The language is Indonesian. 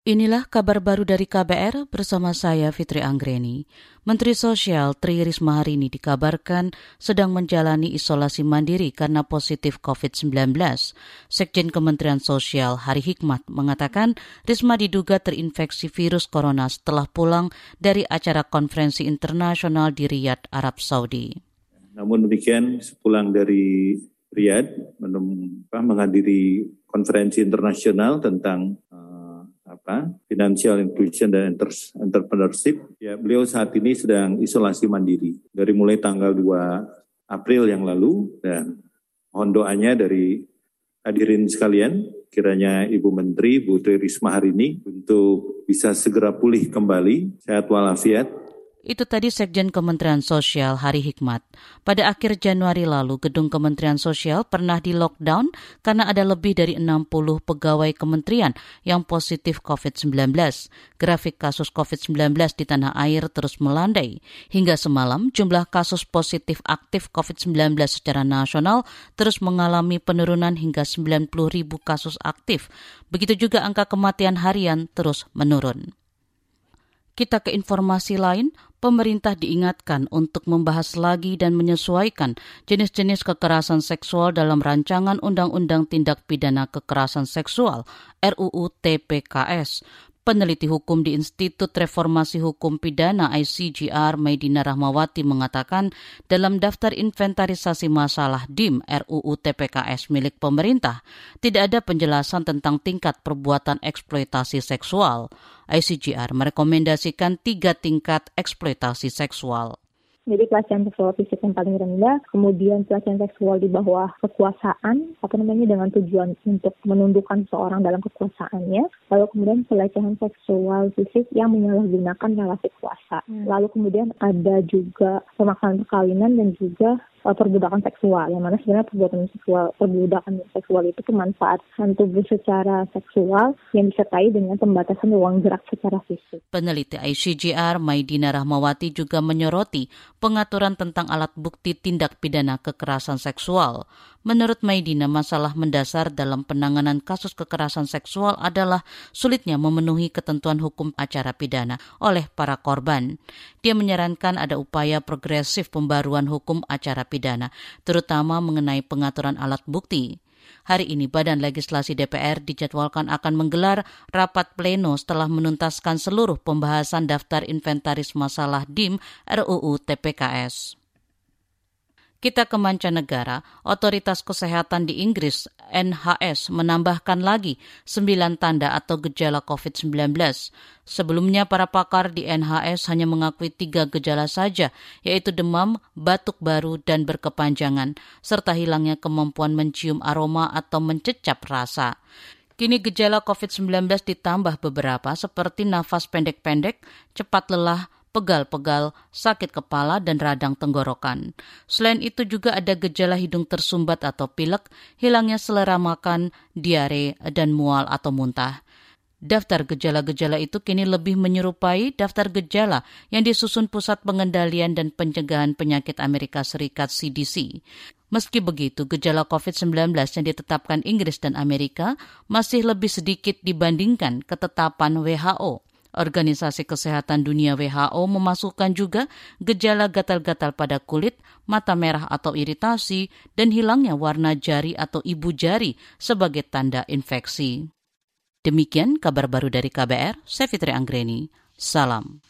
Inilah kabar baru dari KBR bersama saya Fitri Anggreni. Menteri Sosial Tri Risma hari ini dikabarkan sedang menjalani isolasi mandiri karena positif COVID-19. Sekjen Kementerian Sosial Hari Hikmat mengatakan Risma diduga terinfeksi virus corona setelah pulang dari acara konferensi internasional di Riyadh, Arab Saudi. Namun demikian, sepulang dari Riyadh menghadiri konferensi internasional tentang apa financial inclusion dan entrepreneurship. Ya beliau saat ini sedang isolasi mandiri. Dari mulai tanggal 2 April yang lalu dan mohon doanya dari hadirin sekalian kiranya Ibu Menteri Bu Tri Risma hari ini untuk bisa segera pulih kembali sehat walafiat itu tadi Sekjen Kementerian Sosial Hari Hikmat. Pada akhir Januari lalu, gedung Kementerian Sosial pernah di lockdown karena ada lebih dari 60 pegawai kementerian yang positif COVID-19. Grafik kasus COVID-19 di tanah air terus melandai. Hingga semalam, jumlah kasus positif aktif COVID-19 secara nasional terus mengalami penurunan hingga 90 ribu kasus aktif. Begitu juga angka kematian harian terus menurun. Kita ke informasi lain, pemerintah diingatkan untuk membahas lagi dan menyesuaikan jenis-jenis kekerasan seksual dalam rancangan Undang-Undang Tindak Pidana Kekerasan Seksual RUU TPKS. Peneliti hukum di Institut Reformasi Hukum Pidana ICGR Maidina Rahmawati mengatakan dalam daftar inventarisasi masalah DIM RUU TPKS milik pemerintah tidak ada penjelasan tentang tingkat perbuatan eksploitasi seksual. ICGR merekomendasikan tiga tingkat eksploitasi seksual. Jadi pelecehan seksual fisik yang paling rendah, kemudian pelecehan seksual di bawah kekuasaan, apa namanya dengan tujuan untuk menundukkan seorang dalam kekuasaannya, lalu kemudian pelecehan seksual fisik yang menyalahgunakan relasi kuasa. Hmm. Lalu kemudian ada juga pemaksaan perkawinan dan juga uh, perbudakan seksual yang mana sebenarnya perbuatan seksual perbudakan seksual itu kemanfaatan tubuh secara seksual yang disertai dengan pembatasan ruang gerak secara fisik. Peneliti ICGR Maidina Rahmawati juga menyoroti pengaturan tentang alat bukti tindak pidana kekerasan seksual. Menurut Maidina, masalah mendasar dalam penanganan kasus kekerasan seksual adalah sulitnya memenuhi ketentuan hukum acara pidana oleh para korban. Dia menyarankan ada upaya progresif pembaruan hukum acara pidana, terutama mengenai pengaturan alat bukti. Hari ini Badan Legislasi DPR dijadwalkan akan menggelar rapat pleno setelah menuntaskan seluruh pembahasan daftar inventaris masalah DIM RUU TPKS. Kita ke mancanegara, otoritas kesehatan di Inggris, NHS, menambahkan lagi sembilan tanda atau gejala COVID-19. Sebelumnya para pakar di NHS hanya mengakui tiga gejala saja, yaitu demam, batuk baru, dan berkepanjangan, serta hilangnya kemampuan mencium aroma atau mencecap rasa. Kini gejala COVID-19 ditambah beberapa seperti nafas pendek-pendek, cepat lelah, pegal-pegal, sakit kepala, dan radang tenggorokan. Selain itu juga ada gejala hidung tersumbat atau pilek, hilangnya selera makan, diare, dan mual atau muntah. Daftar gejala-gejala itu kini lebih menyerupai daftar gejala yang disusun Pusat Pengendalian dan Pencegahan Penyakit Amerika Serikat CDC. Meski begitu, gejala COVID-19 yang ditetapkan Inggris dan Amerika masih lebih sedikit dibandingkan ketetapan WHO. Organisasi Kesehatan Dunia WHO memasukkan juga gejala gatal-gatal pada kulit, mata merah atau iritasi, dan hilangnya warna jari atau ibu jari sebagai tanda infeksi. Demikian kabar baru dari KBR, saya Fitri Anggreni. Salam.